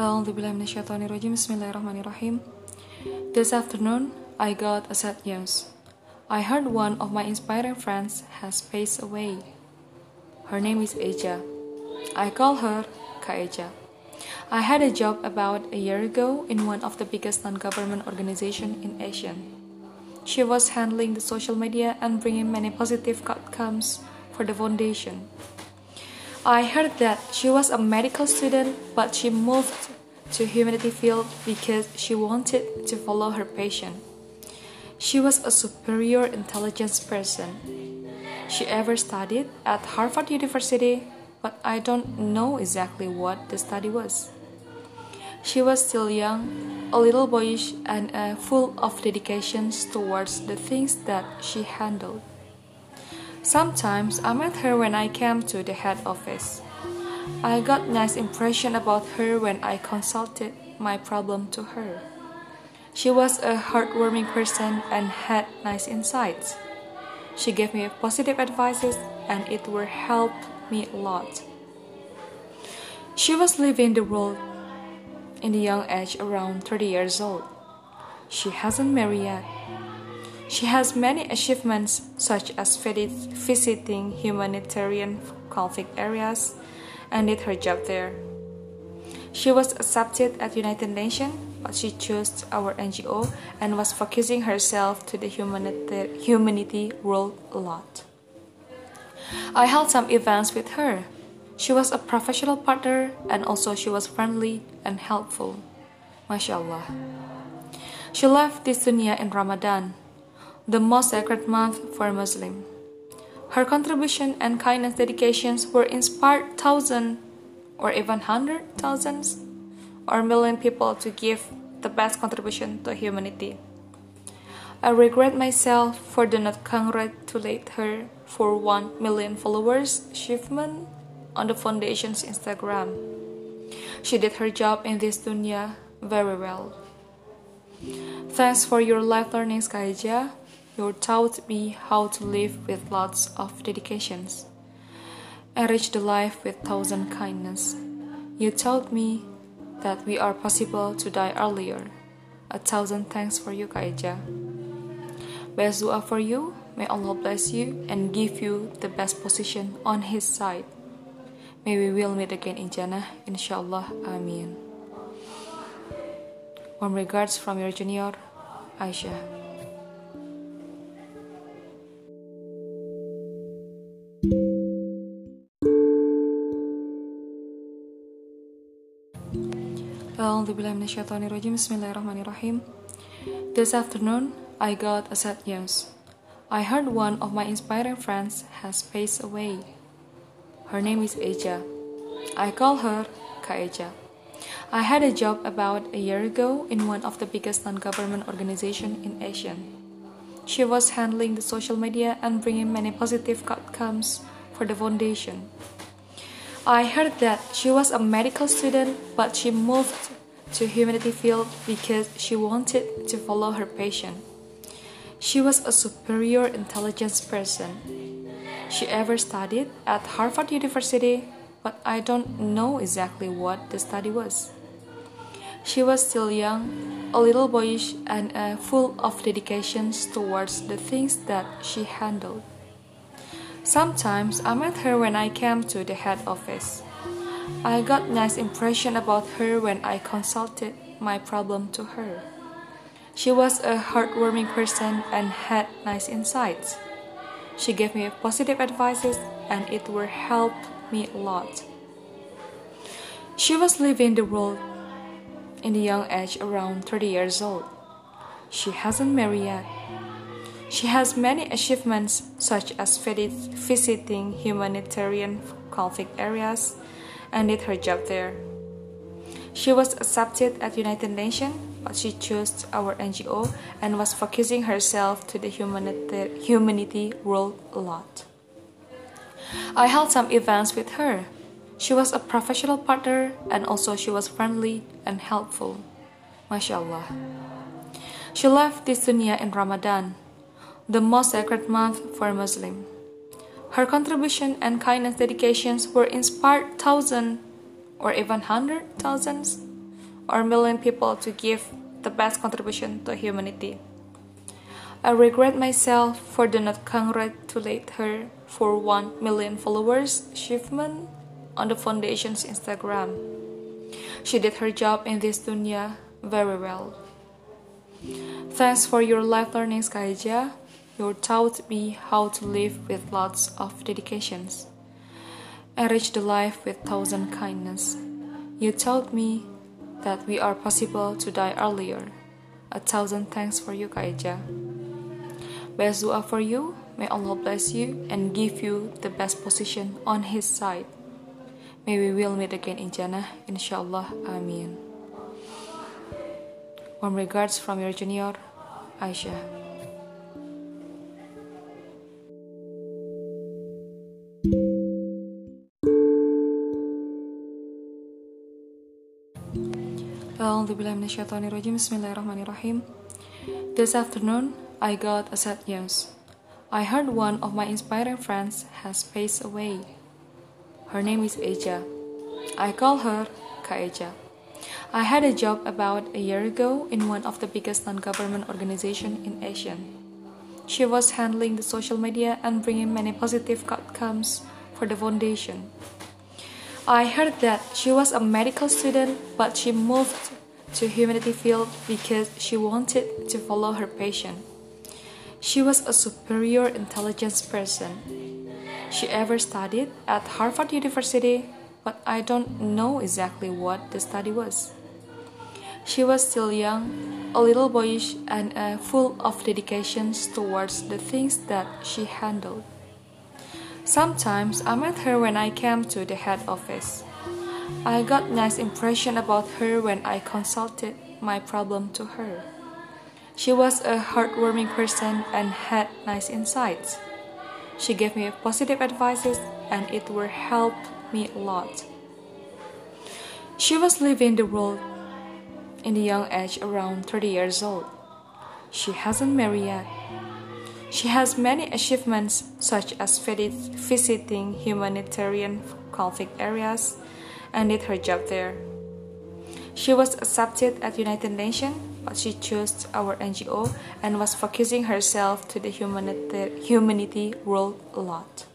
Bismillahirrahmanirrahim. This afternoon, I got a sad news. I heard one of my inspiring friends has passed away. Her name is Eja. I call her Kak Eja. I had a job about a year ago in one of the biggest non-government organizations in Asia. She was handling the social media and bringing many positive outcomes for the foundation. I heard that she was a medical student, but she moved to humanity field because she wanted to follow her passion. She was a superior intelligence person. She ever studied at Harvard University, but I don't know exactly what the study was. She was still young, a little boyish, and uh, full of dedications towards the things that she handled. Sometimes I met her when I came to the head office. I got nice impression about her when I consulted my problem to her. She was a heartwarming person and had nice insights. She gave me positive advices and it will help me a lot. She was living the world in the young age around 30 years old. She hasn't married yet. She has many achievements such as visiting humanitarian conflict areas and did her job there. She was accepted at United Nations, but she chose our NGO and was focusing herself to the humanity, world a lot. I held some events with her. She was a professional partner and also she was friendly and helpful. MashaAllah. She left this dunya in Ramadan the most sacred month for a Muslim. Her contribution and kindness dedications were inspired thousands or even hundred thousands or million people to give the best contribution to humanity. I regret myself for do not congratulate her for 1 million followers achievement on the foundation's Instagram. She did her job in this dunya very well. Thanks for your life learning, Kak Eja. You taught me how to live with lots of dedications. Enrich the life with thousand kindness. You taught me that we are possible to die earlier. A thousand thanks for you, Kak Eja. Best dua for you. May Allah bless you and give you the best position on His side. May we will meet again in Jannah, inshallah. Amin. Warm regards from your junior, Aisyah. Bismillahirrahmanirrahim. This afternoon, I got a sad news. I heard one of my inspiring friends has passed away. Her name is Eja. I call her Kak Eja. I had a job about a year ago in one of the biggest non-government organizations in Asia. She was handling the social media and bringing many positive outcomes for the foundation. I heard that she was a medical student, but she moved to humanity field because she wanted to follow her passion. She was a superior intelligence person. She ever studied at Harvard University, but I don't know exactly what the study was. She was still young, a little boyish, and uh, full of dedications towards the things that she handled. Sometimes I met her when I came to the head office. I got nice impression about her when I consulted my problem to her. She was a heartwarming person and had nice insights. She gave me positive advices and it will help me a lot. She was living the world in the young age around 30 years old. She hasn't married yet. She has many achievements such as visiting humanitarian conflict areas and did her job there. She was accepted at United Nations, but she chose our NGO and was focusing herself to the humanity, humanity world a lot. I held some events with her. She was a professional partner and also she was friendly and helpful. MashaAllah. She left this dunya in Ramadan the most sacred month for a Muslim. Her contribution and kindness dedications were inspired thousands or even hundred thousands or million people to give the best contribution to humanity. I regret myself for do not congratulate her for 1 million followers achievement on the foundation's Instagram. She did her job in this dunya very well. Thanks for your life learning, Kak Eja. You taught me how to live with lots of dedications. Enrich the life with thousand kindness. You taught me that we are possible to die earlier. A thousand thanks for you, Kak Eja. Best dua for you. May Allah bless you and give you the best position on His side. May we will meet again in Jannah, inshallah. Amin. Warm regards from your junior, Aisyah. Bismillahirrahmanirrahim. This afternoon, I got a sad news. I heard one of my inspiring friends has passed away. Her name is Eja. I call her Kak Eja. I had a job about a year ago in one of the biggest non-government organizations in Asia. She was handling the social media and bringing many positive outcomes for the foundation. I heard that she was a medical student, but she moved to humanity field because she wanted to follow her passion. She was a superior intelligence person. She ever studied at Harvard University, but I don't know exactly what the study was. She was still young, a little boyish, and uh, full of dedications towards the things that she handled. Sometimes I met her when I came to the head office. I got nice impression about her when I consulted my problem to her. She was a heartwarming person and had nice insights. She gave me positive advices and it will help me a lot. She was living the world in the young age around 30 years old. She hasn't married yet. She has many achievements such as visiting humanitarian conflict areas and did her job there. She was accepted at United Nations, but she chose our NGO and was focusing herself to the humanity, humanity world a lot.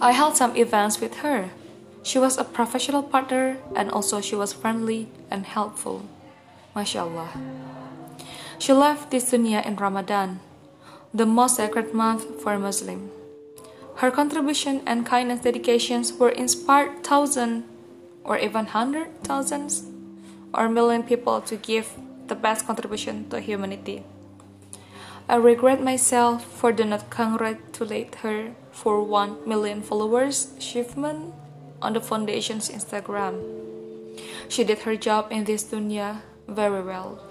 I held some events with her. She was a professional partner and also she was friendly and helpful. MashaAllah. She left this dunya in Ramadan, the most sacred month for Muslim. Her contribution and kindness dedications were inspired thousands or even hundred thousands or million people to give the best contribution to humanity. I regret myself for do not congratulate her for 1 million followers achievement on the foundation's Instagram. She did her job in this dunya very well.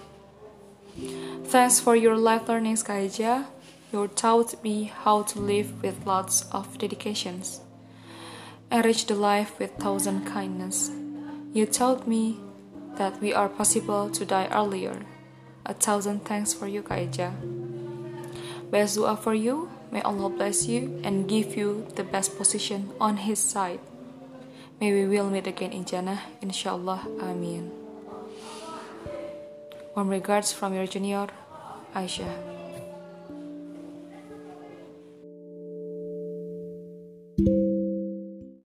Thanks for your life learning, Kak Eja. You taught me how to live with lots of dedications. Enrich the life with thousand kindness. You taught me that we are possible to die earlier. A thousand thanks for you, Kak Eja. Best dua for you. May Allah bless you and give you the best position on His side. May we will meet again in Jannah, inshallah. Amin. Warm regards from your junior, Aisyah.